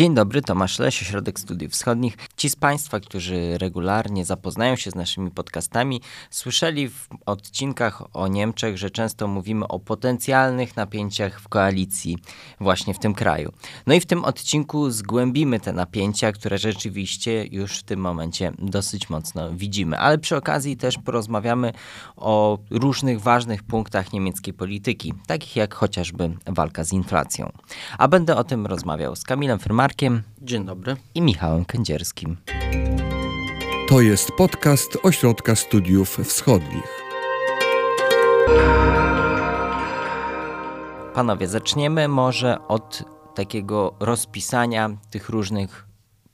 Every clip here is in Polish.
Dzień dobry, Tomasz Leś, Ośrodek Studiów Wschodnich. Ci z Państwa, którzy regularnie zapoznają się z naszymi podcastami, słyszeli w odcinkach o Niemczech, że często mówimy o potencjalnych napięciach w koalicji właśnie w tym kraju. No i w tym odcinku zgłębimy te napięcia, które rzeczywiście już w tym momencie dosyć mocno widzimy. Ale przy okazji też porozmawiamy o różnych ważnych punktach niemieckiej polityki, takich jak chociażby walka z inflacją. A będę o tym rozmawiał z Kamilem Dzień dobry. I Michałem Kędzierskim. To jest podcast Ośrodka Studiów Wschodnich. Panowie, zaczniemy może od takiego rozpisania tych różnych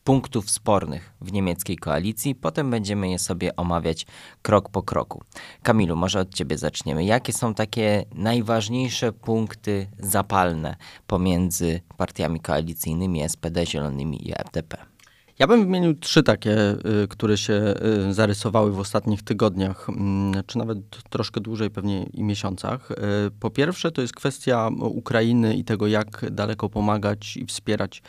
punktów spornych w niemieckiej koalicji. Potem będziemy je sobie omawiać krok po kroku. Kamilu, może od ciebie zaczniemy. Jakie są takie najważniejsze punkty zapalne pomiędzy partiami koalicyjnymi SPD, Zielonymi i FDP? Ja bym wymienił trzy takie, y, które się y, zarysowały w ostatnich tygodniach, mm, czy nawet troszkę dłużej, pewnie i miesiącach. Y, po pierwsze, to jest kwestia Ukrainy i tego, jak daleko pomagać i wspierać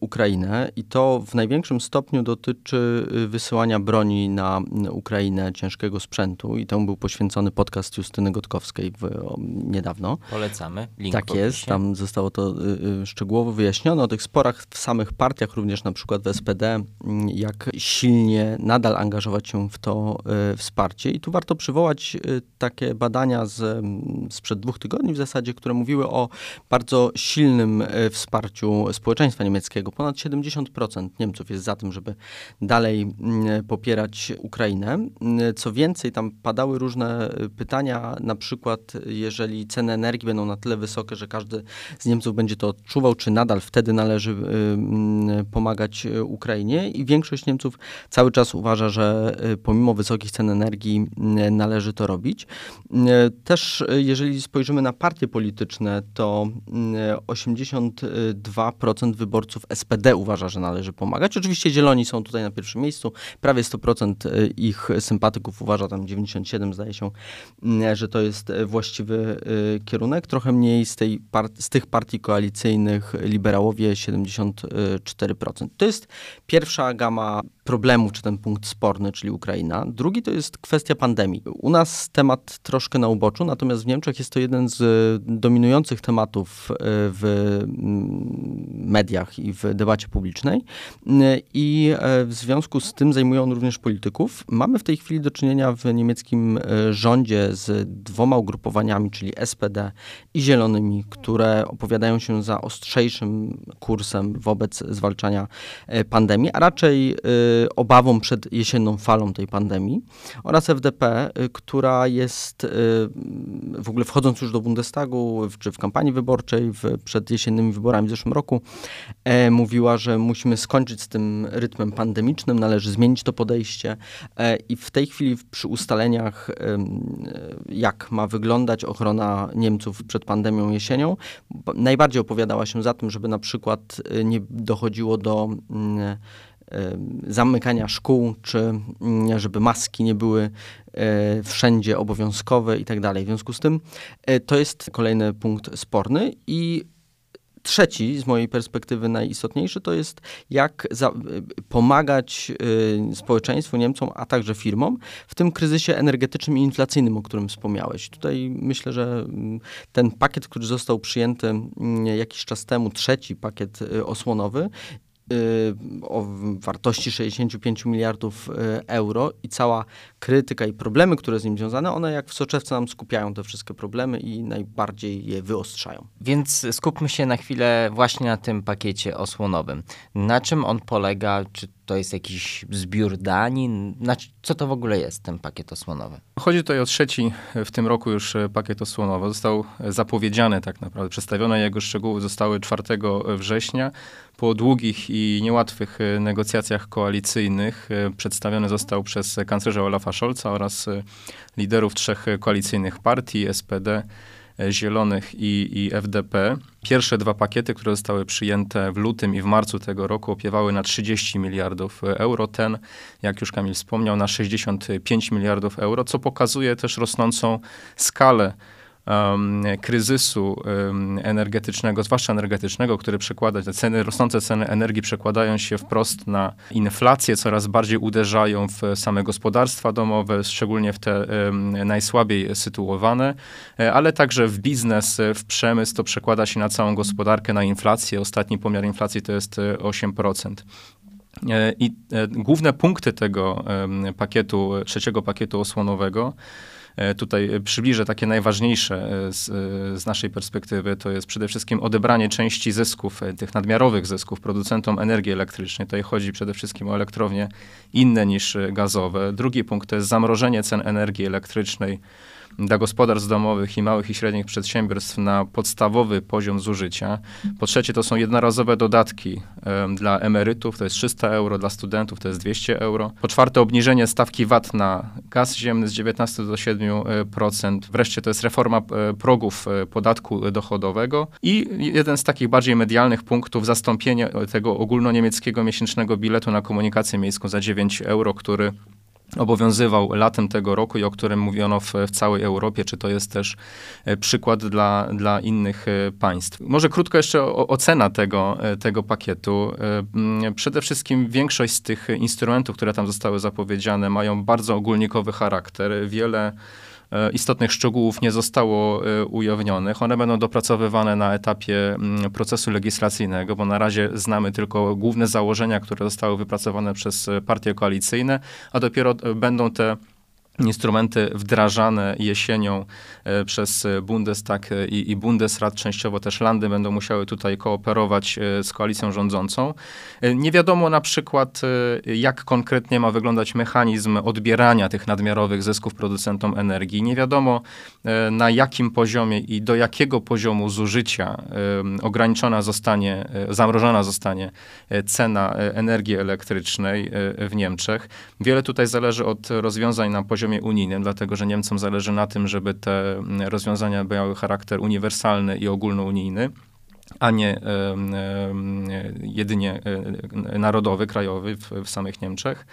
Ukrainę i to w największym stopniu dotyczy y, wysyłania broni na Ukrainę ciężkiego sprzętu i temu był poświęcony podcast Justyny Gotkowskiej w, o, niedawno. Polecamy. Link tak jest, tam zostało to y, y, szczegółowo wyjaśnione o tych sporach w samych partiach, również na przykład w SPD, jak silnie nadal angażować się w to y, wsparcie. I tu warto przywołać y, takie badania z, sprzed dwóch tygodni w zasadzie, które mówiły o bardzo silnym y, wsparciu społeczeństwa niemieckiego. Ponad 70% Niemców jest za tym, żeby dalej mm, popierać Ukrainę. Mm, co więcej, tam padały różne y, pytania, na przykład jeżeli ceny energii będą na tyle wysokie, że każdy z Niemców będzie to odczuwał, czy nadal wtedy należy y, mm, pomagać y, Ukrainie. I większość Niemców cały czas uważa, że pomimo wysokich cen energii należy to robić. Też jeżeli spojrzymy na partie polityczne, to 82% wyborców SPD uważa, że należy pomagać. Oczywiście Zieloni są tutaj na pierwszym miejscu. Prawie 100% e, ich sympatyków uważa, tam 97 zdaje się, mm, że to jest e, właściwy e, kierunek. Trochę mniej z, tej z tych partii koalicyjnych liberałowie 74%. To jest pierwsza gama problemów, czy ten punkt sporny, czyli Ukraina. Drugi to jest kwestia pandemii. U nas temat troszkę na uboczu, natomiast w Niemczech jest to jeden z dominujących tematów w mm, mediach i w debacie publicznej. I e, w związku z tym zajmują on również polityków. Mamy w tej chwili do czynienia w niemieckim rządzie z dwoma ugrupowaniami, czyli SPD i Zielonymi, które opowiadają się za ostrzejszym kursem wobec zwalczania pandemii, a raczej obawą przed jesienną falą tej pandemii oraz FDP, która jest w ogóle wchodząc już do Bundestagu, czy w kampanii wyborczej w, przed jesiennymi wyborami w zeszłym roku, e, mówiła, że musimy skończyć z tym rytmem pandemicznym, należy zmienić to podejście e, i w tej chwili przy ustaleniach, e, jak ma wyglądać ochrona Niemców przed pandemią jesienią, najbardziej opowiadała się za tym, żeby na przykład e, nie dochodziło do mm, zamykania szkół, czy mm, żeby maski nie były e, wszędzie obowiązkowe i tak dalej. W związku z tym e, to jest kolejny punkt sporny i Trzeci, z mojej perspektywy najistotniejszy, to jest jak za, pomagać y, społeczeństwu, Niemcom, a także firmom w tym kryzysie energetycznym i inflacyjnym, o którym wspomniałeś. Tutaj myślę, że mm, ten pakiet, który został przyjęty mm, jakiś czas temu, trzeci pakiet y, osłonowy, Y, o wartości 65 miliardów y, euro i cała krytyka i problemy, które z nim związane, one jak w soczewce nam skupiają te wszystkie problemy i najbardziej je wyostrzają. Więc skupmy się na chwilę właśnie na tym pakiecie osłonowym. Na czym on polega? Czy to jest jakiś zbiór danin? co to w ogóle jest ten pakiet osłonowy? Chodzi tutaj o trzeci w tym roku już e, pakiet osłonowy. Został zapowiedziany tak naprawdę. Przedstawione jego szczegóły zostały 4 września. Po długich i niełatwych e, negocjacjach koalicyjnych e, przedstawiony został przez kanclerza Olafa Scholza oraz liderów trzech koalicyjnych partii SPD, Zielonych i, i FDP. Pierwsze dwa pakiety, które zostały przyjęte w lutym i w marcu tego roku, opiewały na 30 miliardów euro. Ten, jak już Kamil wspomniał, na 65 miliardów euro, co pokazuje też rosnącą skalę um, kryzysu um, energetycznego, zwłaszcza energetycznego, który przekłada, te ceny, rosnące ceny energii przekładają się wprost na inflację, coraz bardziej uderzają w same gospodarstwa domowe, szczególnie w te um, najsłabiej sytuowane, e, ale także w biznes, w przemysł, to przekłada się na całą gospodarkę, na inflację. Ostatni pomiar inflacji to jest 8%. E, I główne punkty tego pakietu, trzeciego pakietu osłonowego E, tutaj przybliżę takie najważniejsze e, z, e, z, naszej perspektywy. To jest przede wszystkim odebranie części zysków, tych nadmiarowych zysków producentom energii elektrycznej. Tutaj chodzi przede wszystkim o elektrownie inne niż gazowe. Drugi punkt to jest zamrożenie cen energii elektrycznej dla gospodarstw domowych i małych i średnich przedsiębiorstw na podstawowy poziom zużycia. Po trzecie, to są jednorazowe dodatki um, dla emerytów, to jest 300 euro, dla studentów to jest 200 euro. Po czwarte, obniżenie stawki VAT na gaz ziemny z 19 do 7%. Wreszcie to jest reforma e, progów e, podatku dochodowego i jeden z takich bardziej medialnych punktów, zastąpienie tego ogólnoniemieckiego miesięcznego biletu na komunikację miejską za 9 euro, który obowiązywał latem tego roku i o którym mówiono w, w, całej Europie, czy to jest też e, przykład dla, dla innych e, państw. Może krótko jeszcze o, ocena tego, e, tego pakietu. Przede wszystkim większość z tych instrumentów, które tam zostały zapowiedziane, mają bardzo ogólnikowy charakter. Wiele istotnych szczegółów nie zostało e, ujawnionych. One będą dopracowywane na etapie mm, procesu legislacyjnego, bo na razie znamy tylko główne założenia, które zostały wypracowane przez e, partie koalicyjne, a dopiero będą te instrumenty wdrażane jesienią e, przez Bundestag i, i Bundesrat, częściowo też Landy będą musiały tutaj kooperować e, z koalicją rządzącą. E, nie wiadomo na przykład, jak konkretnie ma wyglądać mechanizm odbierania tych nadmiarowych zysków producentom energii. Nie wiadomo na jakim poziomie i do jakiego poziomu zużycia ograniczona zostanie, zamrożona zostanie cena energii elektrycznej w Niemczech. Wiele tutaj zależy od rozwiązań na poziomie poziomie unijnym, dlatego że Niemcom zależy na tym, żeby te mm, rozwiązania miały charakter uniwersalny i ogólnounijny a nie jedynie e, narodowy, krajowy w, w samych Niemczech.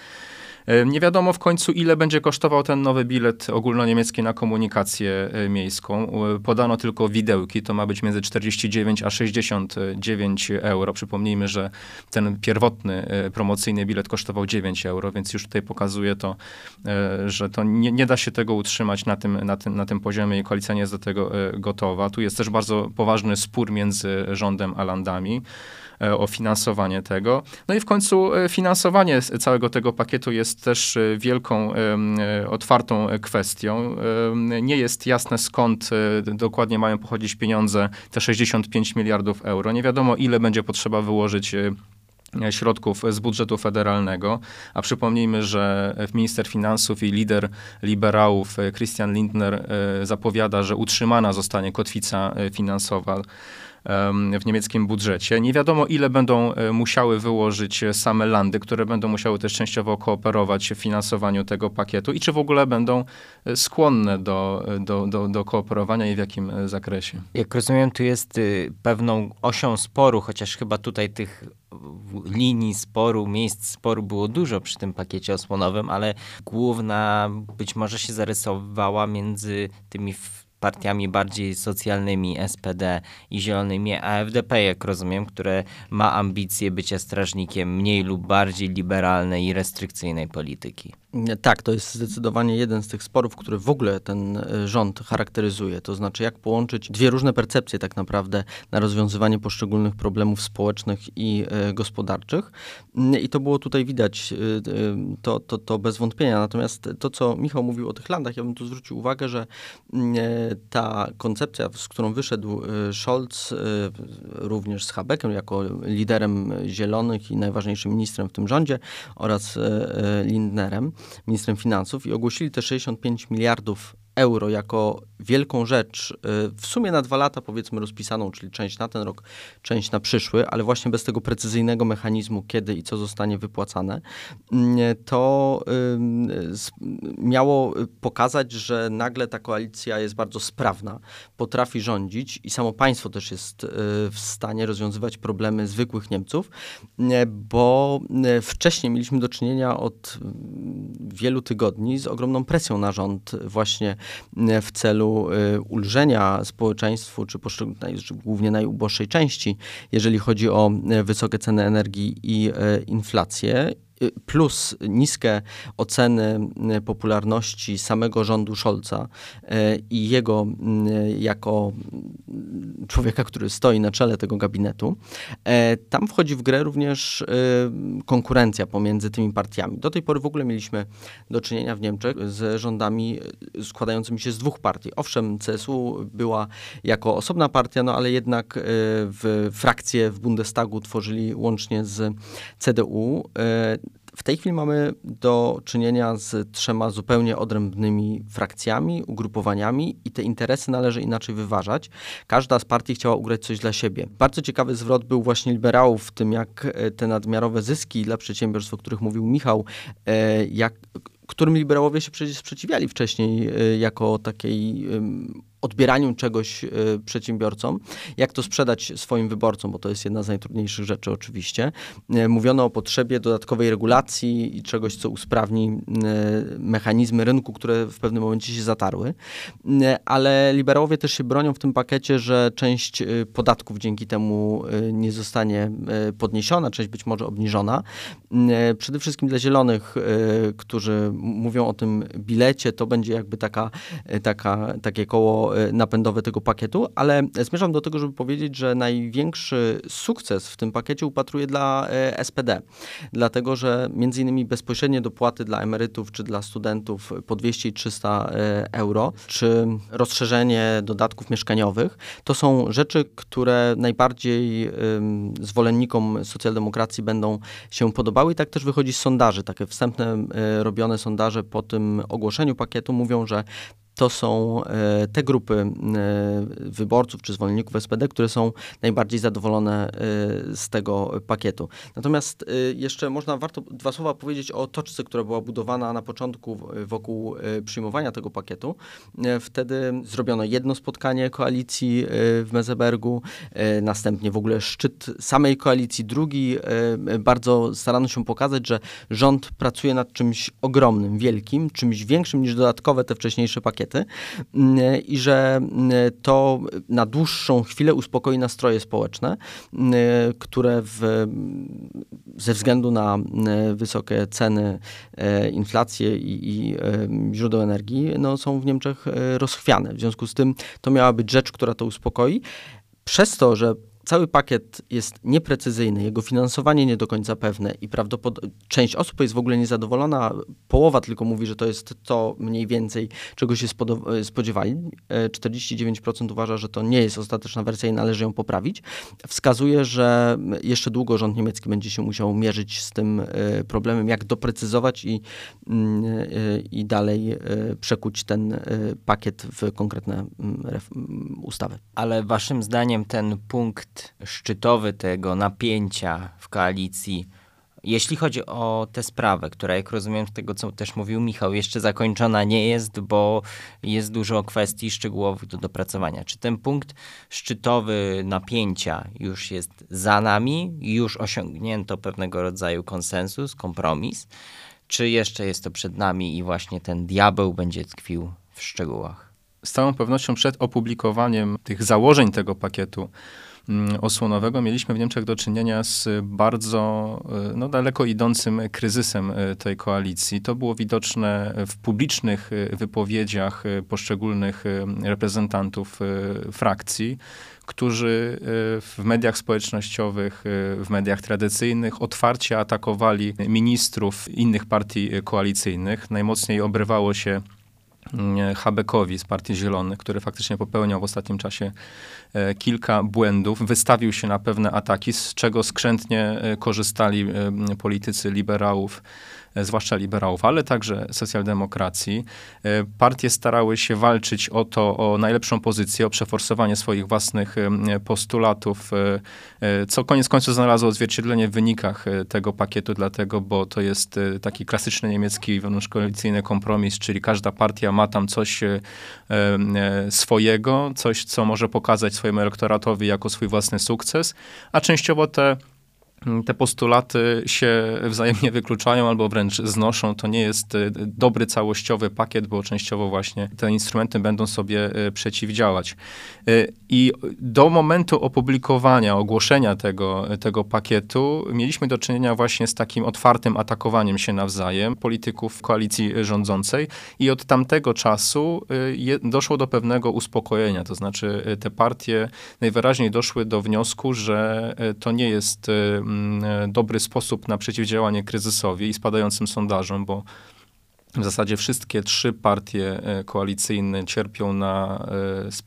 E, nie wiadomo w końcu, ile będzie kosztował ten nowy bilet ogólnoniemiecki na komunikację e, miejską. Podano tylko widełki, to ma być między 49 a 69 euro. Przypomnijmy, że ten pierwotny e, promocyjny bilet kosztował 9 euro, więc już tutaj pokazuje to, że to nie, nie da się tego utrzymać na tym, na, tym, na tym poziomie i koalicja nie jest do tego gotowa. Tu jest też bardzo poważny spór między rządem a landami. E, o finansowanie tego. No i w końcu e, finansowanie całego tego pakietu jest też e, wielką, otwartą kwestią. Nie jest jasne skąd dokładnie mają pochodzić pieniądze, te 65 miliardów euro. Nie wiadomo, ile będzie potrzeba wyłożyć środków z budżetu federalnego, a przypomnijmy, że minister finansów i lider liberałów Christian Lindner zapowiada, że utrzymana zostanie kotwica finansowa w niemieckim budżecie. Nie wiadomo, ile będą e, musiały wyłożyć same landy, które będą musiały też częściowo kooperować w finansowaniu tego pakietu i czy w ogóle będą e, skłonne do, do, do, do kooperowania i w jakim e, zakresie. Jak rozumiem, tu jest y, pewną osią sporu, chociaż chyba tutaj tych linii sporu, miejsc sporu było dużo przy tym pakiecie osłonowym, ale główna być może się zarysowała między tymi partiami bardziej socjalnymi, SPD i zielonymi, a FDP, jak rozumiem, które ma ambicje bycia strażnikiem mniej lub bardziej liberalnej i restrykcyjnej polityki. Tak, to jest zdecydowanie jeden z tych sporów, który w ogóle ten e, rząd charakteryzuje. To znaczy, jak połączyć dwie różne percepcje tak naprawdę na rozwiązywanie poszczególnych problemów społecznych i e, gospodarczych. Mm, I to było tutaj widać, e, to, to, to bez wątpienia. Natomiast to, co Michał mówił o tych landach, ja bym tu zwrócił uwagę, że mm, ta koncepcja, z którą wyszedł Scholz, również z Habeckiem, jako liderem Zielonych i najważniejszym ministrem w tym rządzie, oraz Lindnerem, ministrem finansów i ogłosili te 65 miliardów euro jako wielką rzecz, y, w sumie na dwa lata powiedzmy rozpisaną, czyli część na ten rok, część na przyszły, ale właśnie bez tego precyzyjnego mechanizmu, kiedy i co zostanie wypłacane, mm, to miało pokazać, że nagle ta koalicja jest bardzo sprawna, potrafi rządzić i samo państwo też jest y, w stanie rozwiązywać problemy zwykłych Niemców, bo y, wcześniej mieliśmy do czynienia od wielu tygodni z ogromną presją na rząd właśnie w celu ulżenia społeczeństwu, czy głównie najuboższej części, jeżeli chodzi o wysokie ceny energii i inflację plus niskie oceny popularności samego rządu Scholza e, i jego jako człowieka, który stoi na czele tego gabinetu, e, tam wchodzi w grę również e, konkurencja pomiędzy tymi partiami. Do tej pory w ogóle mieliśmy do czynienia w Niemczech z rządami składającymi się z dwóch partii. Owszem, CSU była jako osobna partia, no ale jednak w frakcję w Bundestagu tworzyli łącznie z CDU. W tej chwili mamy do czynienia z trzema zupełnie odrębnymi frakcjami, ugrupowaniami i te interesy należy inaczej wyważać. Każda z partii chciała ugrać coś dla siebie. Bardzo ciekawy zwrot był właśnie liberałów w tym, jak e, te nadmiarowe zyski dla przedsiębiorstw, o których mówił Michał, e, jak którym liberałowie się przecież sprzeciwiali wcześniej e, jako takiej odbieraniu czegoś y, przedsiębiorcom, jak to sprzedać swoim wyborcom, bo to jest jedna z najtrudniejszych rzeczy oczywiście. Y, mówiono o potrzebie dodatkowej regulacji i czegoś, co usprawni y, mechanizmy rynku, które w pewnym momencie się zatarły, ale liberałowie też się bronią w tym pakiecie, że część podatków dzięki temu nie zostanie podniesiona, część być może obniżona. Przede wszystkim dla zielonych, którzy mówią o tym bilecie, to będzie jakby taka, taka, takie koło E, napędowe tego pakietu, ale zmierzam do tego, żeby powiedzieć, że największy sukces w tym pakiecie upatruję dla e, SPD, dlatego że między innymi bezpośrednie dopłaty dla emerytów czy dla studentów po 200 i 300 e, euro, czy rozszerzenie dodatków mieszkaniowych, to są rzeczy, które najbardziej zwolennikom socjaldemokracji będą się podobały i tak też wychodzi z sondaży. Takie wstępne robione sondaże po tym ogłoszeniu pakietu mówią, że to są e, te grupy e, wyborców czy zwolenników SPD, które są najbardziej zadowolone e, z tego pakietu. Natomiast jeszcze można, warto dwa słowa powiedzieć o toczce, która była budowana na początku wokół przyjmowania tego pakietu. Wtedy zrobiono jedno spotkanie koalicji w Mezebergu, następnie w ogóle szczyt samej koalicji, drugi. Bardzo starano się pokazać, że rząd pracuje nad czymś ogromnym, wielkim, czymś większym niż dodatkowe te wcześniejsze pakiety Mm, i że mm, to na dłuższą chwilę uspokoi nastroje społeczne, mm, które w, ze względu na wysokie ceny, e, inflację i, i e, źródeł energii no, są w Niemczech e, rozchwiane. W związku z tym to miała być rzecz, która to uspokoi. Przez to, że cały pakiet jest nieprecyzyjny, jego finansowanie nie do końca pewne i prawdopodobnie część osób jest w ogóle niezadowolona, połowa tylko mówi, że to jest to mniej więcej, czego się spodziewali. 49% e, uważa, że to nie jest ostateczna wersja i należy ją poprawić. Wskazuje, że jeszcze długo rząd niemiecki będzie się musiał mierzyć z tym e, problemem, jak doprecyzować i, mm, e, i dalej przekuć ten pakiet w konkretne mm, mm, ustawy. Ale waszym zdaniem ten punkt szczytowy tego napięcia w koalicji, jeśli chodzi o tę sprawę, która, jak rozumiem z tego, co też mówił Michał, jeszcze zakończona nie jest, bo jest dużo kwestii szczegółowych do dopracowania. Czy ten punkt szczytowy napięcia już jest za nami, już osiągnięto pewnego rodzaju konsensus, kompromis, czy jeszcze jest to przed nami i właśnie ten diabeł będzie tkwił w szczegółach? Z całą pewnością przed opublikowaniem tych założeń tego pakietu osłonowego mieliśmy w Niemczech do czynienia z bardzo e, no, daleko idącym kryzysem e, tej koalicji. To było widoczne w publicznych e, wypowiedziach poszczególnych reprezentantów frakcji, którzy w mediach społecznościowych, w mediach tradycyjnych otwarcie atakowali ministrów innych partii koalicyjnych. Najmocniej obrywało się Mm, Habekowi z Partii Zielonych, który faktycznie popełniał w ostatnim czasie kilka błędów, wystawił się na pewne ataki, z czego skrzętnie e, korzystali e, politycy liberałów E, zwłaszcza liberałów, ale także socjaldemokracji. E, partie starały się walczyć o to, o najlepszą pozycję, o przeforsowanie swoich własnych e, postulatów, co koniec końców znalazło odzwierciedlenie w wynikach tego pakietu, dlatego, bo to jest taki klasyczny niemiecki wewnątrzkoalicyjny kompromis, czyli każda partia ma tam coś swojego, coś, co może pokazać swojemu elektoratowi jako swój własny sukces, a częściowo te te postulaty się wzajemnie wykluczają albo wręcz znoszą. To nie jest y, dobry całościowy pakiet, bo częściowo właśnie te instrumenty będą sobie y, przeciwdziałać. Y, I do momentu opublikowania, ogłoszenia tego, tego pakietu mieliśmy do czynienia właśnie z takim otwartym atakowaniem się nawzajem polityków koalicji rządzącej i od tamtego czasu doszło do pewnego uspokojenia. To znaczy te partie najwyraźniej doszły do wniosku, że to nie jest dobry sposób na przeciwdziałanie kryzysowi i spadającym sondażom, bo w zasadzie wszystkie trzy partie e, koalicyjne cierpią na,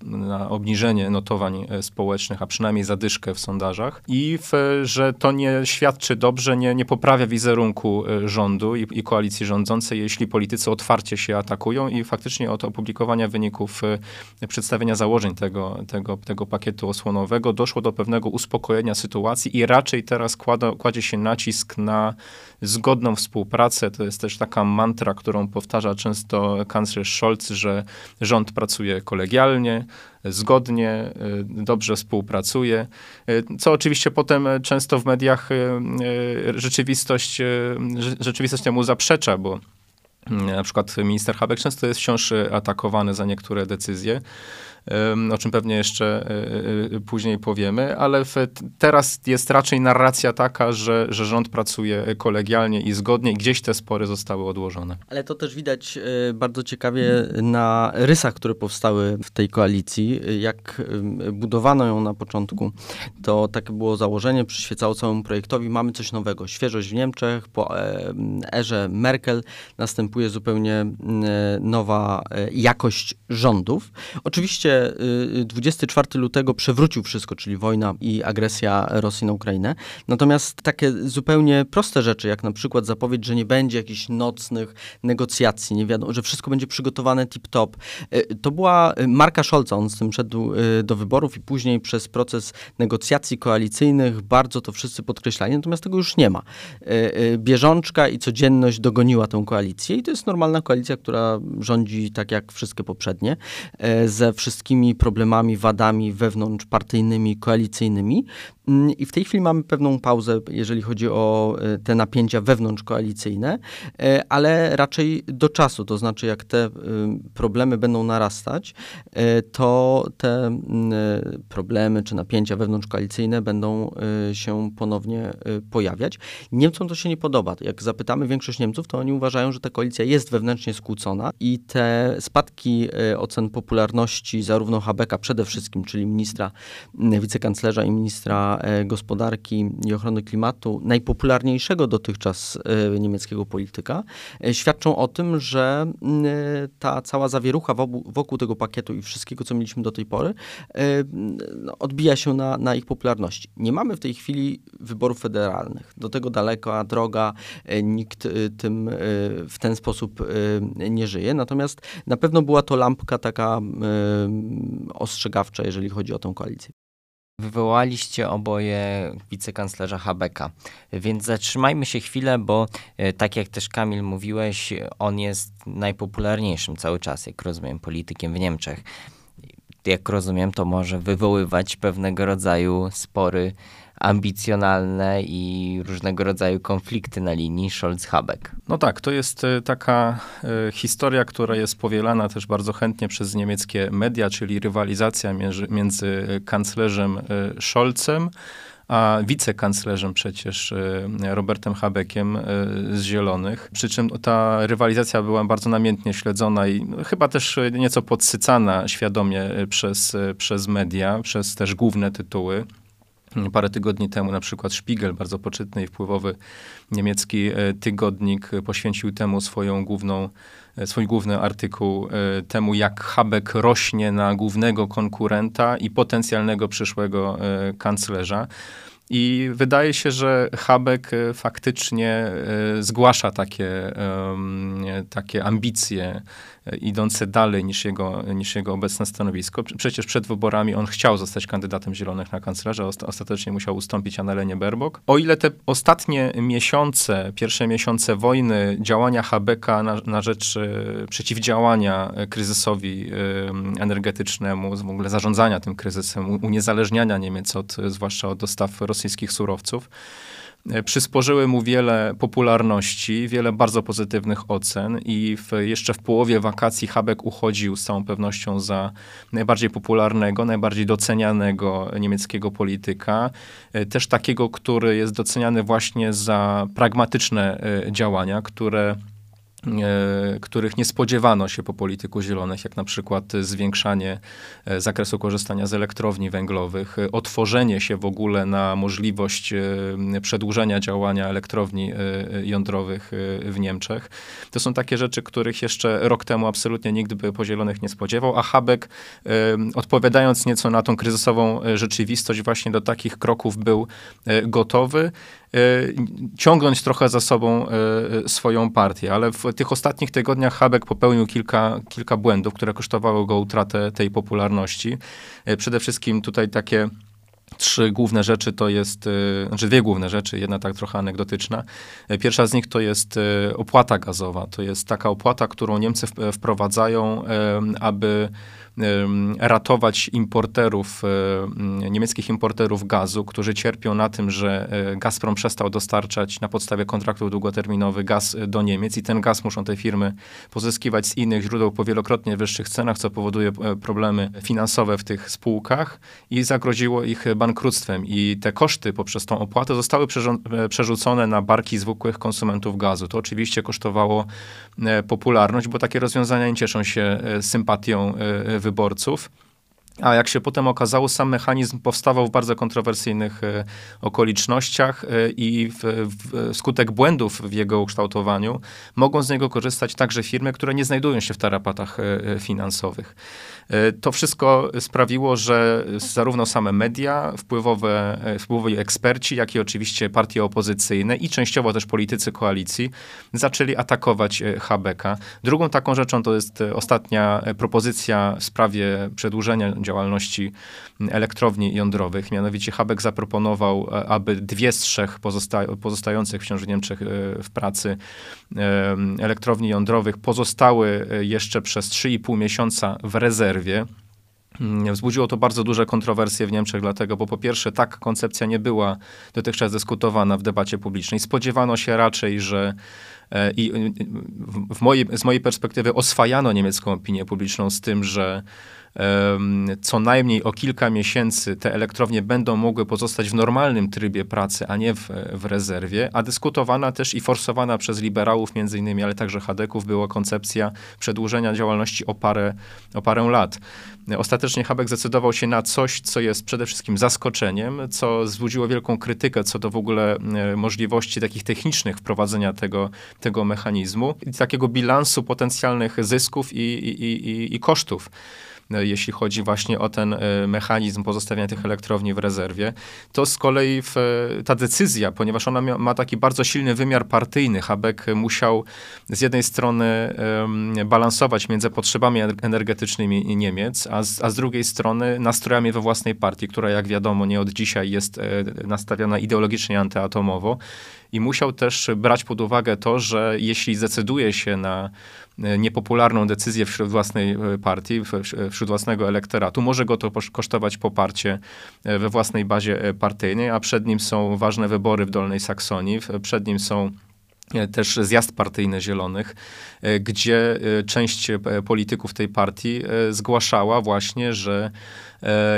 e, na obniżenie notowań e, społecznych, a przynajmniej zadyszkę w sondażach i w, że to nie świadczy dobrze, nie, nie poprawia wizerunku rządu i, i, koalicji rządzącej, jeśli politycy otwarcie się atakują i faktycznie od opublikowania wyników przedstawienia założeń tego, tego, tego pakietu osłonowego doszło do pewnego uspokojenia sytuacji i raczej teraz kłada, kładzie się nacisk na zgodną współpracę. To jest też taka mantra, którą powtarza często kanclerz Scholz, że rząd pracuje kolegialnie, zgodnie, y, dobrze współpracuje, y, co oczywiście potem często w mediach y, rzeczywistość, rzeczywistość temu zaprzecza, bo na przykład minister Habeck często jest wciąż atakowany za niektóre decyzje o czym pewnie jeszcze e, e, później powiemy, ale teraz jest raczej narracja taka, że, że rząd pracuje kolegialnie i zgodnie i gdzieś te spory zostały odłożone. Ale to też widać e, bardzo ciekawie na rysach, które powstały w tej koalicji. Jak budowano ją na początku, to takie było założenie, przyświecało całemu projektowi. Mamy coś nowego, świeżość w Niemczech, po erze Merkel następuje zupełnie nowa jakość rządów. Oczywiście 24 lutego przewrócił wszystko, czyli wojna i agresja Rosji na Ukrainę. Natomiast takie zupełnie proste rzeczy, jak na przykład zapowiedź, że nie będzie jakichś nocnych negocjacji, nie wiadomo, że wszystko będzie przygotowane tip-top. Y, to była marka Scholza, on z tym szedł y, do wyborów i później przez proces negocjacji koalicyjnych bardzo to wszyscy podkreślali, natomiast tego już nie ma. Y, bieżączka i codzienność dogoniła tę koalicję i to jest normalna koalicja, która rządzi tak jak wszystkie poprzednie, ze wszystkimi wszystkimi problemami, wadami wewnątrzpartyjnymi, koalicyjnymi. Mm, I w tej chwili mamy pewną pauzę, jeżeli chodzi o e, te napięcia wewnątrzkoalicyjne, e, ale raczej do czasu. To znaczy, jak te e, problemy będą narastać, to te mm, problemy czy napięcia wewnątrzkoalicyjne będą się ponownie pojawiać. Niemcom to się nie podoba. Jak zapytamy większość Niemców, to oni uważają, że ta koalicja jest wewnętrznie skłócona i te spadki ocen popularności zarówno Habeka przede wszystkim, czyli ministra, wicekanclerza i ministra E, gospodarki i ochrony klimatu, najpopularniejszego dotychczas e, niemieckiego polityka, e, świadczą o tym, że ta cała zawierucha wokół tego pakietu i wszystkiego, co mieliśmy do tej pory, no, odbija się na, na ich popularności. Nie mamy w tej chwili wyborów federalnych. Do tego daleka droga, nikt tym w ten sposób nie żyje. Natomiast na pewno była to lampka taka ostrzegawcza, jeżeli chodzi o tę koalicję. Wywołaliście oboje wicekanclerza Habeka, więc zatrzymajmy się chwilę, bo e, tak jak też Kamil mówiłeś, on jest najpopularniejszym cały czas, jak rozumiem, politykiem w Niemczech. Jak rozumiem, to może wywoływać pewnego rodzaju spory ambicjonalne i różnego rodzaju konflikty na linii Scholz-Habeck. No tak, to jest e, taka e, historia, która jest powielana też bardzo chętnie przez niemieckie media, czyli rywalizacja między, kanclerzem e, Scholzem, a wicekanclerzem przecież Robertem Habeckiem z Zielonych. Przy czym ta rywalizacja była bardzo namiętnie śledzona i chyba też nieco podsycana świadomie przez, przez media, przez też główne tytuły. Parę tygodni temu na przykład Spiegel, bardzo poczytny i wpływowy niemiecki e, tygodnik, poświęcił temu swoją główną, e, swój główny artykuł e, temu, jak Habeck rośnie na głównego konkurenta i potencjalnego przyszłego kanclerza. I wydaje się, że Habeck faktycznie zgłasza takie, takie ambicje idące dalej niż jego, niż jego obecne stanowisko. Przecież przed wyborami on chciał zostać kandydatem Zielonych na kanclerza, ostatecznie musiał ustąpić Annalenie Berbok. O ile te ostatnie miesiące, pierwsze miesiące wojny, działania Habeka na, na rzecz e, przeciwdziałania kryzysowi e, energetycznemu, w ogóle zarządzania tym kryzysem, uniezależniania Niemiec od, zwłaszcza od dostaw rosyjskich surowców, przysporzyły mu wiele popularności, wiele bardzo pozytywnych ocen i w, jeszcze w połowie wakacji Habeck uchodził z całą pewnością za najbardziej popularnego, najbardziej docenianego niemieckiego polityka. Też takiego, który jest doceniany właśnie za pragmatyczne działania, które E, których nie spodziewano się po polityku zielonych, jak na przykład zwiększanie e, zakresu korzystania z elektrowni węglowych, e, otworzenie się w ogóle na możliwość przedłużenia działania elektrowni jądrowych w Niemczech. To są takie rzeczy, których jeszcze rok temu absolutnie nikt by po zielonych nie spodziewał, a Habeck odpowiadając nieco na tą kryzysową rzeczywistość właśnie do takich kroków był gotowy. E, ciągnąć trochę za sobą e, swoją partię. Ale w tych ostatnich tygodniach Habeck popełnił kilka, kilka błędów, które kosztowały go utratę tej popularności. Przede wszystkim tutaj takie trzy główne rzeczy to jest, znaczy dwie główne rzeczy, jedna tak trochę anegdotyczna. Pierwsza z nich to jest opłata gazowa. To jest taka opłata, którą Niemcy wprowadzają, aby ratować importerów, niemieckich importerów gazu, którzy cierpią na tym, że e, Gazprom przestał dostarczać na podstawie kontraktów długoterminowych gaz do Niemiec i ten gaz muszą te firmy pozyskiwać z innych źródeł po wielokrotnie wyższych cenach, co powoduje e, problemy finansowe w tych spółkach i zagroziło ich bankructwem. I te koszty poprzez tą opłatę zostały e, przerzucone na barki zwykłych konsumentów gazu. To oczywiście kosztowało popularność, bo takie rozwiązania nie cieszą się sympatią wyborców. A jak się potem okazało, sam mechanizm powstawał w bardzo kontrowersyjnych e, okolicznościach e, i w, w, skutek błędów w jego ukształtowaniu mogą z niego korzystać także firmy, które nie znajdują się w tarapatach e, finansowych. E, to wszystko sprawiło, że zarówno same media, wpływowe, e, wpływowi eksperci, jak i oczywiście partie opozycyjne i częściowo też politycy koalicji zaczęli atakować e, Habeka. Drugą taką rzeczą to jest ostatnia propozycja w sprawie przedłużenia działalności elektrowni jądrowych. Mianowicie Habek zaproponował, aby dwie z trzech pozosta pozostających w Niemczech w pracy elektrowni jądrowych pozostały jeszcze przez 3,5 miesiąca w rezerwie przerwie. Mm, wzbudziło to bardzo duże kontrowersje w Niemczech, dlatego, bo po pierwsze, tak koncepcja nie była dotychczas dyskutowana w debacie publicznej. Spodziewano się raczej, że i w mojej, z mojej perspektywy oswajano niemiecką opinię publiczną z tym, że co najmniej o kilka miesięcy te elektrownie będą mogły pozostać w normalnym trybie pracy, a nie w, w rezerwie, a dyskutowana też i forsowana przez liberałów między innymi, ale także Hadeków była koncepcja przedłużenia działalności o parę, o parę lat. Ostatecznie Habeck zdecydował się na coś, co jest przede wszystkim zaskoczeniem, co wzbudziło wielką krytykę co do w ogóle e, możliwości takich technicznych wprowadzenia tego, tego mechanizmu i takiego bilansu potencjalnych zysków i, i, i, i kosztów. E, jeśli chodzi właśnie o ten e, mechanizm pozostawiania tych elektrowni w rezerwie, to z kolei w, e, ta decyzja, ponieważ ona ma taki bardzo silny wymiar partyjny, Habeck musiał z jednej strony um, balansować między potrzebami energetycznymi Niemiec, a z, a z drugiej strony nastrojami we własnej partii, która jak wiadomo nie od dzisiaj jest nastawiona ideologicznie antyatomowo i musiał też brać pod uwagę to, że jeśli zdecyduje się na e, niepopularną decyzję wśród własnej e, partii, wśród własnego elektoratu, może go to kosztować poparcie e, we własnej bazie partyjnej, a przed nim są ważne wybory w Dolnej Saksonii, przed nim są też zjazd partyjny Zielonych, gdzie część polityków tej partii zgłaszała właśnie, że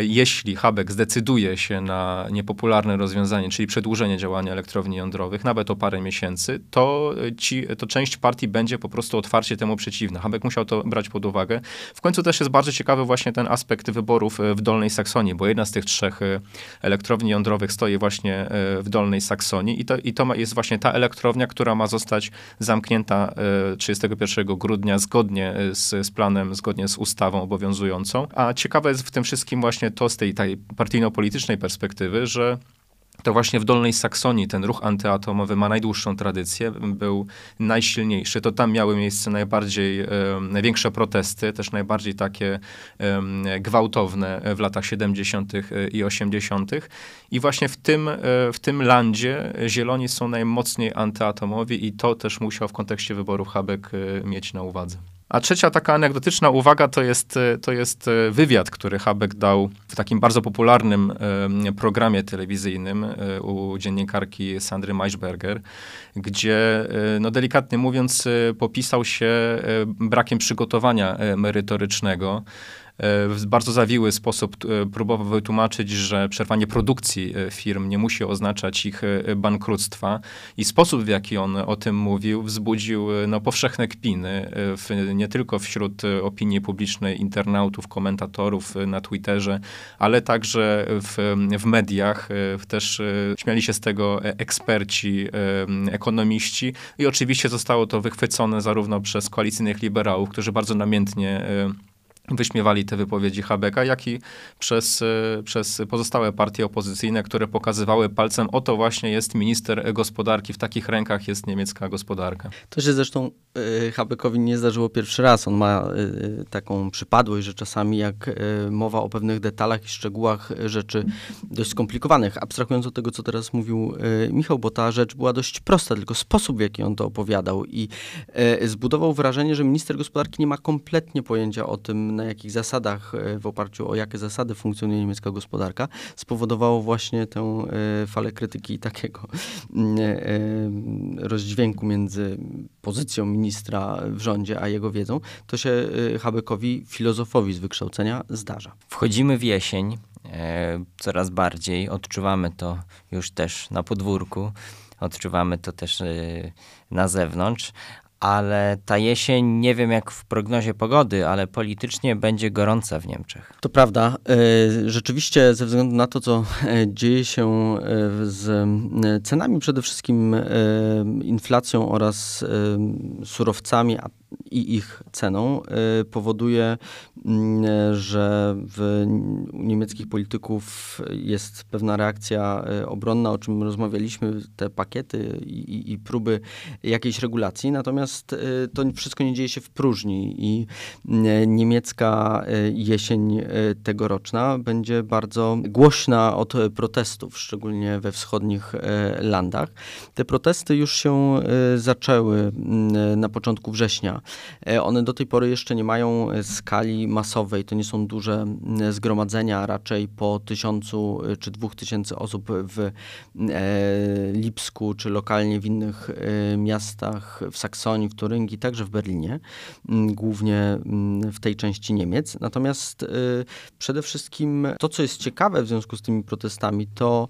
jeśli Habeck zdecyduje się na niepopularne rozwiązanie, czyli przedłużenie działania elektrowni jądrowych, nawet o parę miesięcy, to, ci, to część partii będzie po prostu otwarcie temu przeciwna. Habeck musiał to brać pod uwagę. W końcu też jest bardzo ciekawy właśnie ten aspekt wyborów e, w Dolnej Saksonii, bo jedna z tych trzech e, elektrowni jądrowych stoi właśnie w Dolnej Saksonii i to, i to jest właśnie ta elektrownia, która ma zostać zamknięta 31 grudnia zgodnie z, z planem, zgodnie z ustawą obowiązującą. A ciekawe jest w tym wszystkim wszystkim właśnie to z tej, tej partyjno-politycznej perspektywy, że to właśnie w Dolnej Saksonii ten ruch antyatomowy ma najdłuższą tradycję, był najsilniejszy. To tam miały miejsce najbardziej, e, największe protesty, też najbardziej takie e, gwałtowne w latach 70. i 80. I właśnie w tym, e, w tym landzie zieloni są najmocniej antyatomowi i to też musiał w kontekście wyborów Habek mieć na uwadze. A trzecia taka anegdotyczna uwaga to jest, to jest wywiad, który Habeck dał w takim bardzo popularnym programie telewizyjnym u dziennikarki Sandry Maischberger, gdzie, no delikatnie mówiąc, popisał się brakiem przygotowania merytorycznego w bardzo zawiły sposób e, próbował wytłumaczyć, że przerwanie produkcji e, firm nie musi oznaczać ich e, bankructwa i sposób, w jaki on o tym mówił, wzbudził no, powszechne kpiny, w, nie tylko wśród opinii publicznej, internautów, komentatorów na Twitterze, ale także w, w mediach. Też śmiali się z tego eksperci, ekonomiści i oczywiście zostało to wychwycone zarówno przez koalicyjnych liberałów, którzy bardzo namiętnie wyśmiewali te wypowiedzi Habeka, jak i przez, e, przez pozostałe partie opozycyjne, które pokazywały palcem, oto właśnie jest minister gospodarki, w takich rękach jest niemiecka gospodarka. To się zresztą y, Habekowi nie zdarzyło pierwszy raz. On ma y, taką przypadłość, że czasami jak mowa o pewnych detalach i szczegółach rzeczy dość skomplikowanych, abstrahując od tego, co teraz mówił Michał, bo ta rzecz była dość prosta, tylko sposób, w jaki on to opowiadał i zbudował wrażenie, że minister gospodarki nie ma kompletnie pojęcia o tym, na jakich zasadach, e, w oparciu o jakie zasady funkcjonuje niemiecka gospodarka, spowodowało właśnie tę e, falę krytyki takiego mm, e, rozdźwięku między pozycją ministra w rządzie, a jego wiedzą, to się Habekowi, filozofowi z wykształcenia, zdarza. Wchodzimy w jesień, coraz bardziej. Odczuwamy to już też na podwórku, odczuwamy to też na zewnątrz, ale ta jesień, nie wiem jak w prognozie pogody, ale politycznie będzie gorąca w Niemczech. To prawda. E, rzeczywiście ze względu na to, co e, dzieje się e, z cenami, przede wszystkim inflacją oraz surowcami, i ich ceną powoduje, mm, że w niemieckich polityków jest pewna reakcja obronna, o czym rozmawialiśmy, te pakiety i, i próby jakiejś regulacji. Natomiast y, to wszystko nie dzieje się w próżni i y, niemiecka y, jesień tegoroczna będzie bardzo głośna od protestów, szczególnie we wschodnich landach. Te protesty już się zaczęły na początku września. One do tej pory jeszcze nie mają skali masowej, to nie są duże zgromadzenia, raczej po tysiącu czy dwóch tysięcy osób w Lipsku, czy lokalnie w innych miastach w Saksonii, w Turyngi, także w Berlinie, głównie w tej części Niemiec. Natomiast przede wszystkim to, co jest ciekawe w związku z tymi protestami, to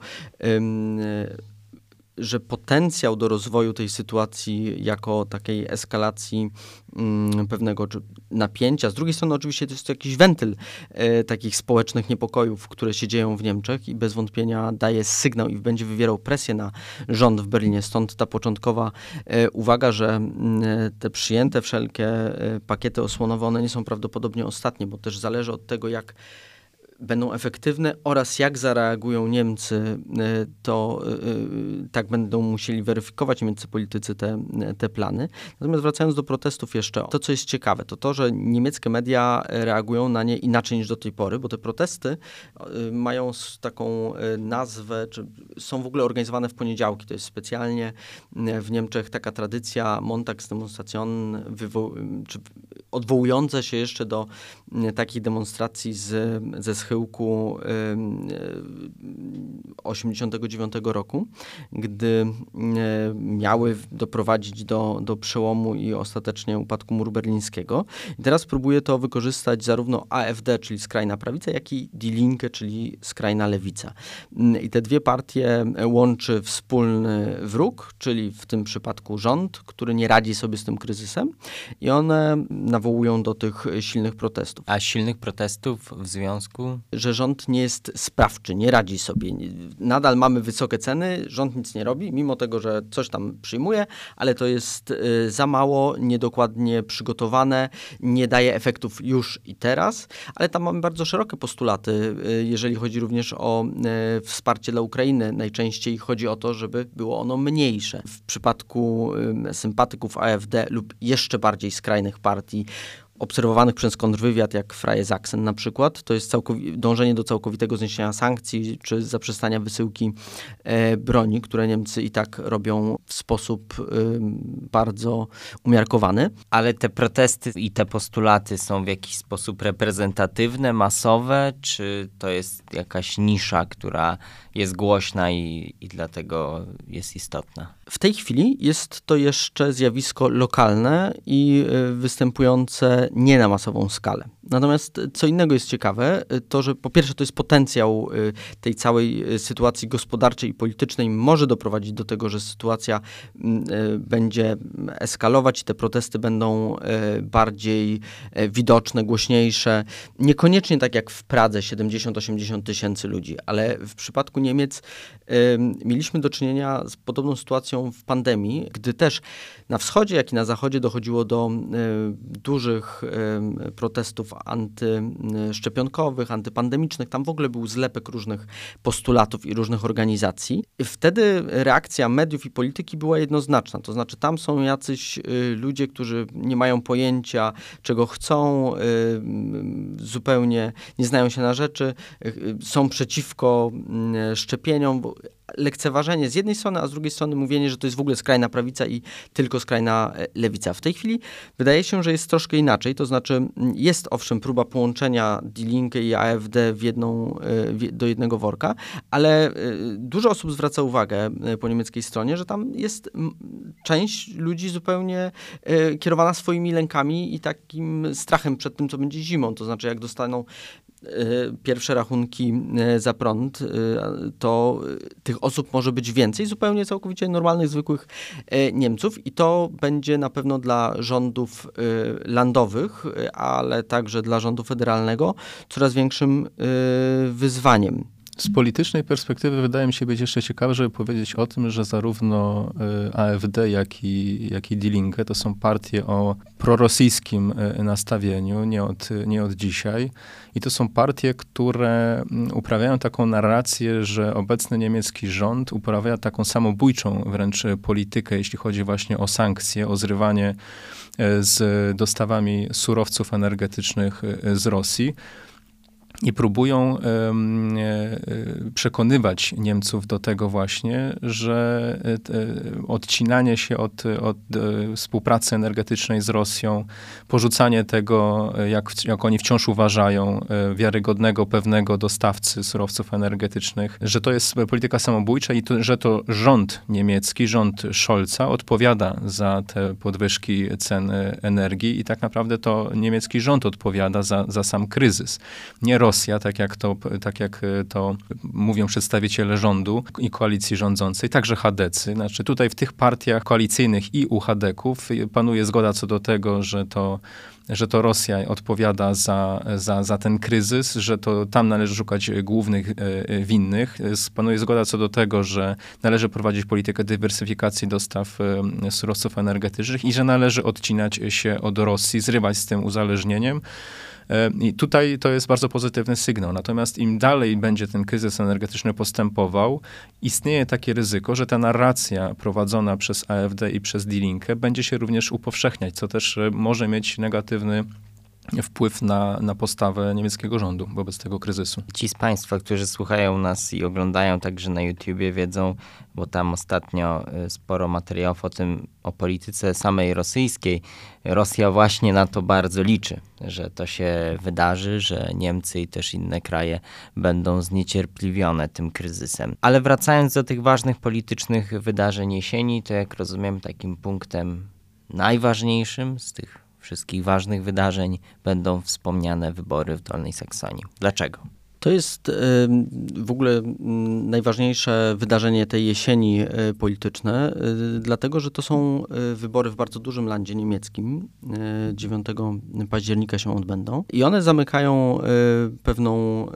że potencjał do rozwoju tej sytuacji jako takiej eskalacji mm, pewnego napięcia, z drugiej strony oczywiście to jest to jakiś wentyl e, takich społecznych niepokojów, które się dzieją w Niemczech i bez wątpienia daje sygnał i będzie wywierał presję na rząd w Berlinie. Stąd ta początkowa e, uwaga, że mm, te przyjęte wszelkie e, pakiety osłonowe, one nie są prawdopodobnie ostatnie, bo też zależy od tego, jak będą efektywne oraz jak zareagują Niemcy, e, to e, e, tak będą musieli weryfikować niemieccy politycy te, te plany. Natomiast wracając do protestów jeszcze, to co jest ciekawe, to to, że niemieckie media reagują na nie inaczej niż do tej pory, bo te protesty mają taką nazwę, czy są w ogóle organizowane w poniedziałki. To jest specjalnie w Niemczech taka tradycja Montagsdemonstration, czy odwołująca się jeszcze do takich demonstracji z, ze schyłku 89 roku, gdy miały doprowadzić do, do przełomu i ostatecznie upadku muru berlińskiego. I teraz próbuje to wykorzystać zarówno AfD, czyli skrajna prawica, jak i Die Linke, czyli skrajna lewica. I te dwie partie łączy wspólny wróg, czyli w tym przypadku rząd, który nie radzi sobie z tym kryzysem i one nawołują do tych silnych protestów. A silnych protestów w związku że rząd nie jest sprawczy, nie radzi sobie. Nadal mamy wysokie ceny, rząd nic nie robi, mimo tego, że coś tam przyjmuje, ale to jest y, za mało, niedokładnie przygotowane, nie daje efektów już i teraz, ale tam mamy bardzo szerokie postulaty, y, jeżeli chodzi również o y, wsparcie dla Ukrainy. Najczęściej chodzi o to, żeby było ono mniejsze. W przypadku sympatyków AfD lub jeszcze bardziej skrajnych partii obserwowanych przez kontrwywiad, jak Freie Sachsen na przykład, to jest dążenie do całkowitego zniesienia sankcji, czy zaprzestania wysyłki e, broni, które Niemcy i tak robią w sposób e, bardzo umiarkowany. Ale te protesty i te postulaty są w jakiś sposób reprezentatywne, masowe, czy to jest jakaś nisza, która jest głośna i, i dlatego jest istotna? W tej chwili jest to jeszcze zjawisko lokalne i e, występujące nie na masową skalę. Natomiast co innego jest ciekawe, e, to że po pierwsze to jest potencjał e, tej całej sytuacji gospodarczej i politycznej może doprowadzić do tego, że sytuacja będzie eskalować i te protesty będą bardziej widoczne, głośniejsze. Niekoniecznie tak jak w Pradze 70-80 tysięcy ludzi, ale w przypadku Niemiec mieliśmy do czynienia z podobną sytuacją w pandemii, gdy też na wschodzie, jak i na zachodzie dochodziło do e, dużych e, protestów antyszczepionkowych, antypandemicznych. Tam w ogóle był zlepek różnych postulatów i różnych organizacji. Wtedy reakcja mediów i polityki była jednoznaczna. To znaczy, tam są jacyś e, ludzie, którzy nie mają pojęcia, czego chcą, zupełnie nie znają się na rzeczy, są przeciwko szczepieniom lekceważenie z jednej strony, a z drugiej strony mówienie, że to jest w ogóle skrajna prawica i tylko skrajna e, lewica. W tej chwili wydaje się, że jest troszkę inaczej, to znaczy jest owszem próba połączenia D-Linkę i AfD w jedną, e, do jednego worka, ale e, dużo osób zwraca uwagę po niemieckiej stronie, że tam jest część ludzi zupełnie kierowana swoimi lękami i takim strachem przed tym, co będzie zimą. To znaczy, jak dostaną pierwsze rachunki y, za prąd, y, to tych osób może być więcej, zupełnie całkowicie normalnych, zwykłych Niemców i to będzie na pewno dla rządów landowych, ale także dla rządu federalnego coraz większym wyzwaniem. Z politycznej perspektywy wydaje mi się być jeszcze ciekawe, żeby powiedzieć o tym, że zarówno e, AfD, jak i, jak i Die Linke to są partie o prorosyjskim e, nastawieniu, nie od, nie od dzisiaj. I to są partie, które mm, uprawiają taką narrację, że obecny niemiecki rząd uprawia taką samobójczą wręcz politykę, jeśli chodzi właśnie o sankcje, o zrywanie e, z dostawami surowców energetycznych z Rosji i próbują e, przekonywać Niemców do tego właśnie, że e, odcinanie się od, od e, współpracy energetycznej z Rosją, porzucanie tego, jak, jak oni wciąż uważają, wiarygodnego, pewnego dostawcy surowców energetycznych, że to jest polityka samobójcza i to, że to rząd niemiecki, rząd Scholza odpowiada za te podwyżki cen energii i tak naprawdę to niemiecki rząd odpowiada za, za sam kryzys. Nie Rosja Rosja, tak jak to, tak jak e, to mówią przedstawiciele rządu i koalicji rządzącej, także Hadecy. Znaczy tutaj w tych partiach koalicyjnych i u Hadeków panuje zgoda co do tego, że to że to Rosja odpowiada za, za, za ten kryzys, że to tam należy szukać głównych e, e, winnych. Panuje zgoda co do tego, że należy prowadzić politykę dywersyfikacji dostaw surowców energetycznych i że należy odcinać się od Rosji, zrywać z tym uzależnieniem. E, I tutaj to jest bardzo pozytywny sygnał. Natomiast im dalej będzie ten kryzys energetyczny postępował, istnieje takie ryzyko, że ta narracja prowadzona przez AfD i przez D-Linkę będzie się również upowszechniać, co też e, może mieć negatywny wpływ na, na postawę niemieckiego rządu wobec tego kryzysu. Ci z Państwa, którzy słuchają nas i oglądają także na YouTubie, wiedzą, bo tam ostatnio y, sporo materiałów o tym, o polityce samej rosyjskiej. Rosja właśnie na to bardzo liczy, że to się wydarzy, że Niemcy i też inne kraje będą zniecierpliwione tym kryzysem. Ale wracając do tych ważnych politycznych wydarzeń jesieni, to jak rozumiem, takim punktem najważniejszym z tych wszystkich ważnych wydarzeń będą wspomniane wybory w Dolnej Saksonii. Dlaczego? To jest w ogóle najważniejsze wydarzenie tej jesieni e, polityczne, e, dlatego że to są e, wybory w bardzo dużym landzie niemieckim. 9 października się odbędą i one zamykają pewną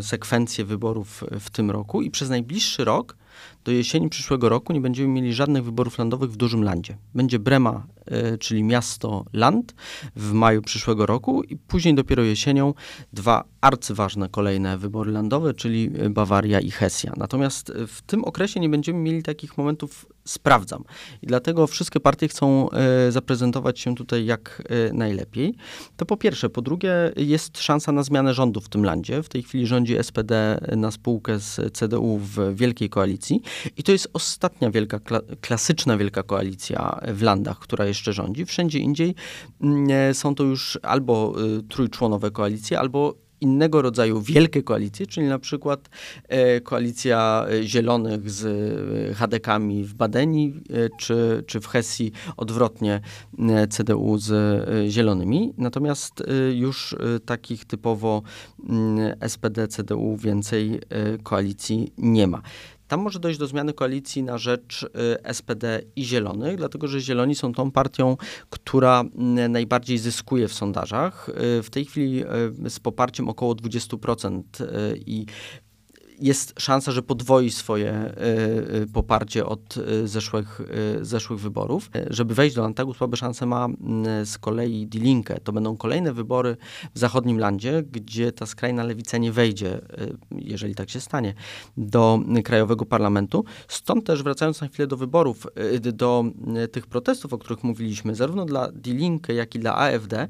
sekwencję wyborów w tym roku i przez najbliższy rok do jesieni przyszłego roku nie będziemy mieli żadnych wyborów landowych w dużym landzie. Będzie Brema, czyli miasto land w maju przyszłego roku i później dopiero jesienią dwa arcyważne kolejne wybory landowe, czyli Bawaria i Hesja. Natomiast w tym okresie nie będziemy mieli takich momentów sprawdzam. I dlatego wszystkie partie chcą zaprezentować się tutaj jak najlepiej. To po pierwsze. Po drugie, jest szansa na zmianę rządu w tym landzie. W tej chwili rządzi SPD na spółkę z CDU w wielkiej koalicji. I to jest ostatnia wielka, kla klasyczna wielka koalicja w landach, która jeszcze rządzi. Wszędzie indziej mm, są to już albo trójczłonowe koalicje, albo innego rodzaju wielkie koalicje, czyli na przykład e, koalicja e, Zielonych z e, w Badenii, czy, czy w Hesji odwrotnie CDU z Zielonymi. Natomiast już takich typowo mm, SPD-CDU więcej koalicji nie ma. Tam może dojść do zmiany koalicji na rzecz y, SPD i Zielonych, dlatego że Zieloni są tą partią, która mm, najbardziej zyskuje w sondażach. Y, w tej chwili y, z poparciem około 20% i jest szansa, że podwoi swoje y, y, poparcie od y, zeszłych, zeszłych wyborów. Żeby wejść do Landtagu, słabe szanse ma z kolei Die Linke. To będą kolejne wybory w zachodnim landzie, gdzie ta skrajna lewica nie wejdzie, jeżeli tak się stanie, do krajowego parlamentu. Stąd też wracając na chwilę do wyborów, do tych protestów, o których mówiliśmy, zarówno dla Die Linke, jak i dla AfD,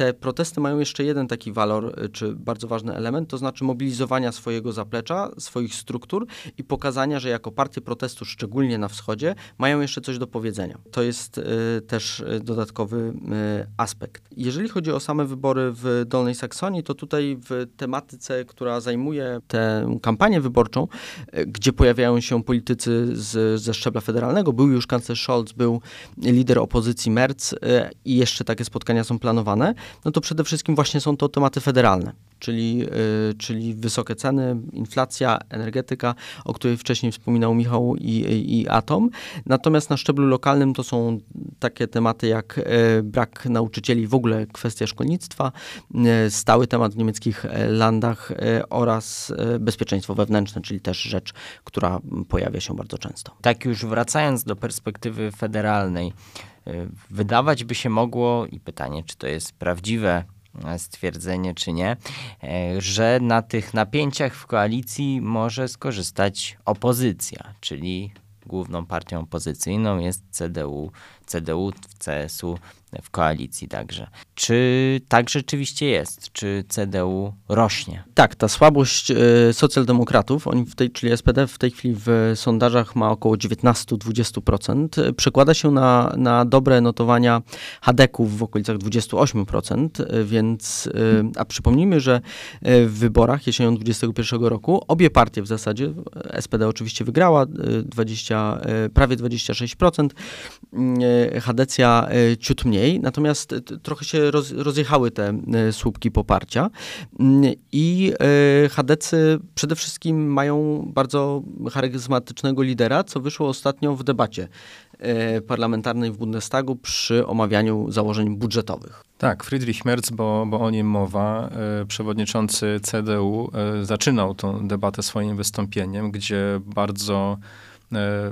te protesty mają jeszcze jeden taki walor, y, czy bardzo ważny element, to znaczy mobilizowania swojego zaplecza, swoich struktur i pokazania, że jako partie protestu, szczególnie na wschodzie, mają jeszcze coś do powiedzenia. To jest y, też y, dodatkowy y, aspekt. Jeżeli chodzi o same wybory w Dolnej Saksonii, to tutaj w tematyce, która zajmuje tę kampanię wyborczą, y, gdzie pojawiają się politycy z, ze szczebla federalnego, był już kanclerz Scholz, był lider opozycji Merz y, i jeszcze takie spotkania są planowane, no to przede wszystkim właśnie są to tematy federalne, czyli, yy, czyli wysokie ceny, inflacja, energetyka, o której wcześniej wspominał Michał i, i, Atom. Natomiast na szczeblu lokalnym to są takie tematy jak yy, brak nauczycieli, w ogóle kwestia szkolnictwa, yy, stały temat w niemieckich e, landach oraz bezpieczeństwo wewnętrzne, czyli też rzecz, która pojawia się bardzo często. Tak już wracając do perspektywy federalnej, Y, wydawać by się mogło, i pytanie, czy to jest prawdziwe e, stwierdzenie, czy nie, e, że na tych napięciach w koalicji może skorzystać opozycja, czyli główną partią opozycyjną jest CDU, CDU, CSU w koalicji także. Czy tak rzeczywiście jest? Czy CDU rośnie? Tak, ta słabość y, socjaldemokratów, oni w tej, czyli SPD w tej chwili w sondażach ma około 19-20%, przekłada się na, na dobre notowania Hadeków w okolicach 28%, więc, y, a przypomnijmy, że w wyborach jesienią 2021 roku obie partie w zasadzie, SPD oczywiście wygrała 20, prawie 26%, Hadecja ciut mniej, mniej, natomiast trochę się roz, rozjechały te e, słupki poparcia mm, i e, Hadecy przede wszystkim mają bardzo charyzmatycznego lidera, co wyszło ostatnio w debacie e, parlamentarnej w Bundestagu przy omawianiu założeń budżetowych. Tak, Friedrich Merz, bo, bo o nim mowa, przewodniczący CDU, zaczynał tę debatę swoim wystąpieniem, gdzie bardzo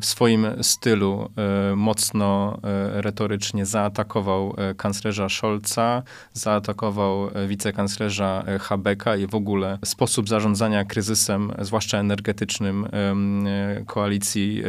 w swoim stylu e, mocno e, retorycznie zaatakował e, kanclerza Scholza, zaatakował wicekanclerza Habeka i w ogóle sposób zarządzania kryzysem, zwłaszcza energetycznym koalicji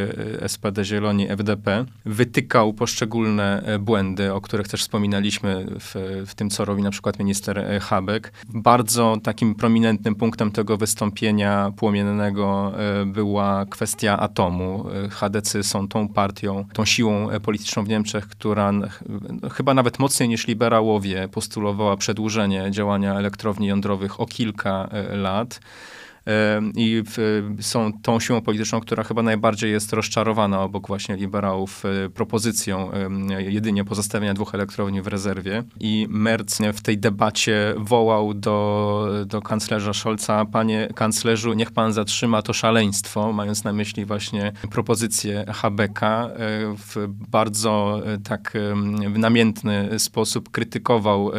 SPD Zieloni FDP. Wytykał poszczególne błędy, o których też wspominaliśmy w, w tym, co robi na przykład minister Habek. Bardzo takim prominentnym punktem tego wystąpienia płomiennego była kwestia atomu HDC są tą partią, tą siłą e, polityczną w Niemczech, która chyba nawet mocniej niż liberałowie postulowała przedłużenie działania elektrowni jądrowych o kilka e, lat i są tą siłą polityczną, która chyba najbardziej jest rozczarowana obok właśnie liberałów e, propozycją jedynie pozostawienia dwóch elektrowni w rezerwie. I Merz w tej debacie wołał do, do kanclerza Scholza, panie kanclerzu, niech pan zatrzyma to szaleństwo, mając na myśli właśnie propozycję Habeka. E, w bardzo e, tak namiętny sposób krytykował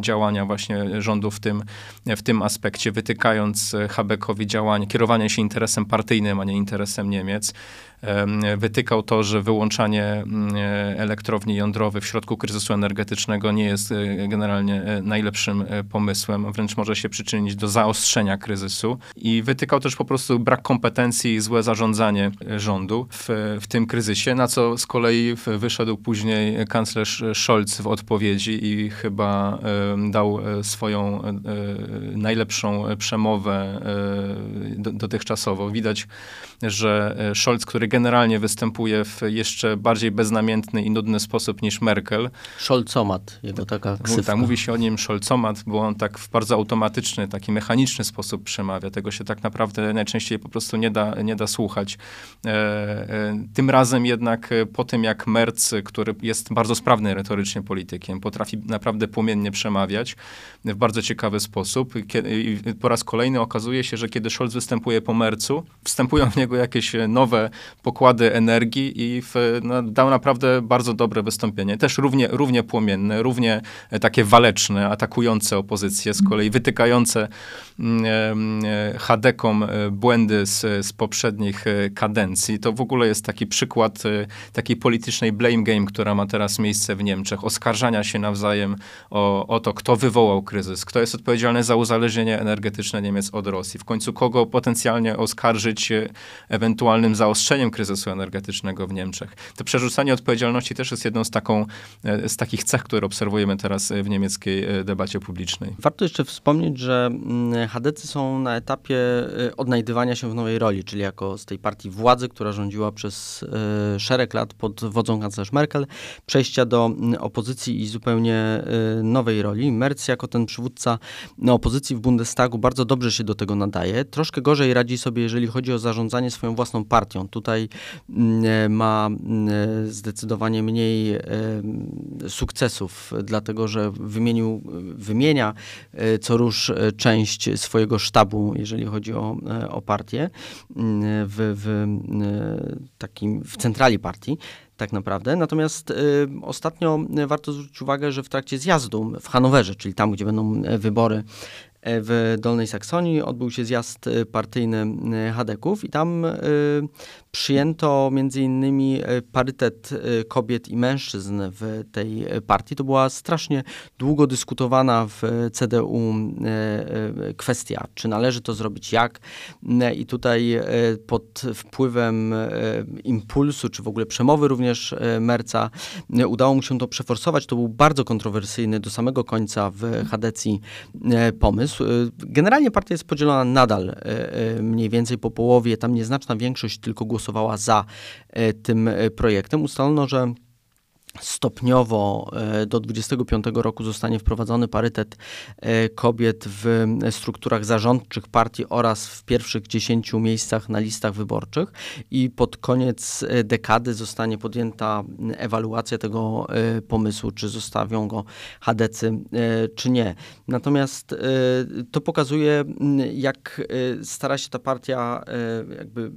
działania właśnie rządu w tym, w tym aspekcie, wytykając Habekowi działania, kierowania się interesem partyjnym, a nie interesem Niemiec wytykał to, że wyłączanie mm, e, elektrowni jądrowych w środku kryzysu energetycznego nie jest e, generalnie e, najlepszym pomysłem, wręcz może się przyczynić do zaostrzenia kryzysu. I wytykał też po prostu brak kompetencji i złe zarządzanie rządu w, w tym kryzysie, na co z kolei wyszedł później kanclerz Scholz w odpowiedzi i chyba dał swoją najlepszą przemowę dotychczasowo. Widać, że Scholz, który generalnie występuje w jeszcze bardziej beznamiętny i nudny sposób niż Merkel. Scholzomat, jego taka ksywka. Tak, mówi się o nim Scholzomat, bo on tak w bardzo automatyczny, taki mechaniczny sposób przemawia. Tego się tak naprawdę najczęściej po prostu nie da, nie da słuchać. E, e, tym razem jednak e, po tym, jak Merz, który jest bardzo sprawny retorycznie politykiem, potrafi naprawdę płomiennie przemawiać w bardzo ciekawy sposób. Kiedy, po raz kolejny okazuje się, że kiedy Scholz występuje po Mercu, wstępują w niego jakieś nowe pokłady energii i w, no, dał naprawdę bardzo dobre wystąpienie. Też równie, równie płomienne, równie e, takie waleczne, atakujące opozycję, z kolei wytykające mm, e, Hadekom e, błędy z, z poprzednich kadencji. To w ogóle jest taki przykład takiej politycznej blame game, która ma teraz miejsce w Niemczech. Oskarżania się nawzajem o, o to, kto wywołał kryzys, kto jest odpowiedzialny za uzależnienie energetyczne Niemiec od Rosji. W końcu kogo potencjalnie oskarżyć ewentualnym zaostrzeniem kryzysu energetycznego w Niemczech. To przerzucanie odpowiedzialności też jest jedną z, taką, e, z takich cech, które obserwujemy teraz w niemieckiej e, debacie publicznej. Warto jeszcze wspomnieć, że Hadecy mm, są na etapie e, odnajdywania się w nowej roli, czyli jako z tej partii władzy, która rządziła przez szereg lat pod wodzą kanclerz Merkel, przejścia do mm, opozycji i zupełnie nowej roli. Merz jako ten przywódca opozycji w Bundestagu bardzo dobrze się do tego nadaje. Troszkę gorzej radzi sobie, jeżeli chodzi o zarządzanie swoją własną partią. Tutaj mm, e, ma mm, e, zdecydowanie mniej e, sukcesów, dlatego że wymienił, wymienia co rusz część swojego sztabu, jeżeli chodzi o, o partię, mm, w, w, takim, w centrali partii tak naprawdę. Natomiast y, ostatnio warto zwrócić uwagę, że w trakcie zjazdu w Hanowerze, czyli tam, gdzie będą wybory w Dolnej Saksonii. Odbył się zjazd e, partyjny e, Hadeków i tam przyjęto między innymi parytet kobiet i mężczyzn w tej partii. To była strasznie długo dyskutowana w CDU kwestia, czy należy to zrobić, jak. I tutaj pod wpływem impulsu, czy w ogóle przemowy również Merca, udało mu się to przeforsować. To był bardzo kontrowersyjny do samego końca w Hadecji pomysł generalnie partia jest podzielona nadal mniej więcej po połowie. Tam nieznaczna większość tylko głosowała za tym projektem. Ustalono, że stopniowo e, do 25 roku zostanie wprowadzony parytet e, kobiet w strukturach zarządczych partii oraz w pierwszych 10 miejscach na listach wyborczych i pod koniec e, dekady zostanie podjęta ewaluacja tego pomysłu, czy zostawią go Hadecy, czy nie. Natomiast to pokazuje, jak stara się ta partia jakby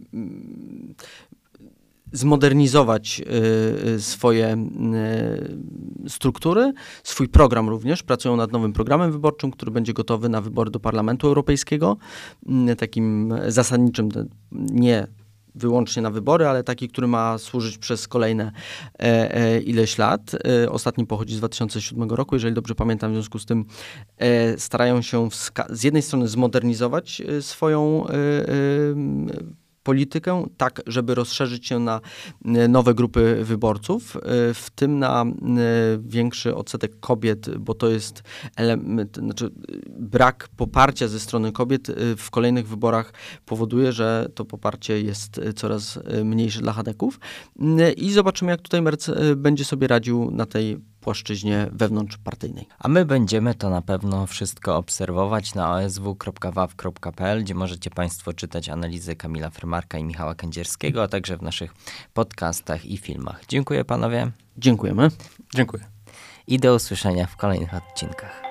zmodernizować y, y, swoje y, struktury, swój program również. Pracują nad nowym programem wyborczym, który będzie gotowy na wybory do Parlamentu Europejskiego. Takim zasadniczym, nie wyłącznie na wybory, ale taki, który ma służyć przez kolejne e, e, ileś lat. E, ostatni pochodzi z 2007 roku, jeżeli dobrze pamiętam, w związku z tym e, starają się z jednej strony zmodernizować swoją politykę, tak żeby rozszerzyć się na e, nowe grupy wyborców, e, w tym na e, większy odsetek kobiet, bo to jest element, znaczy brak poparcia ze strony kobiet w kolejnych wyborach powoduje, że to poparcie jest coraz mniejsze dla Hadeków. I zobaczymy, jak tutaj Merc będzie sobie radził na tej płaszczyźnie wewnątrzpartyjnej. A my będziemy to na pewno wszystko obserwować na osw.waw.pl, gdzie możecie Państwo czytać analizy Kamila Frymarka i Michała Kędzierskiego, a także w naszych podcastach i filmach. Dziękuję panowie. Dziękujemy. Dziękuję. I do usłyszenia w kolejnych odcinkach.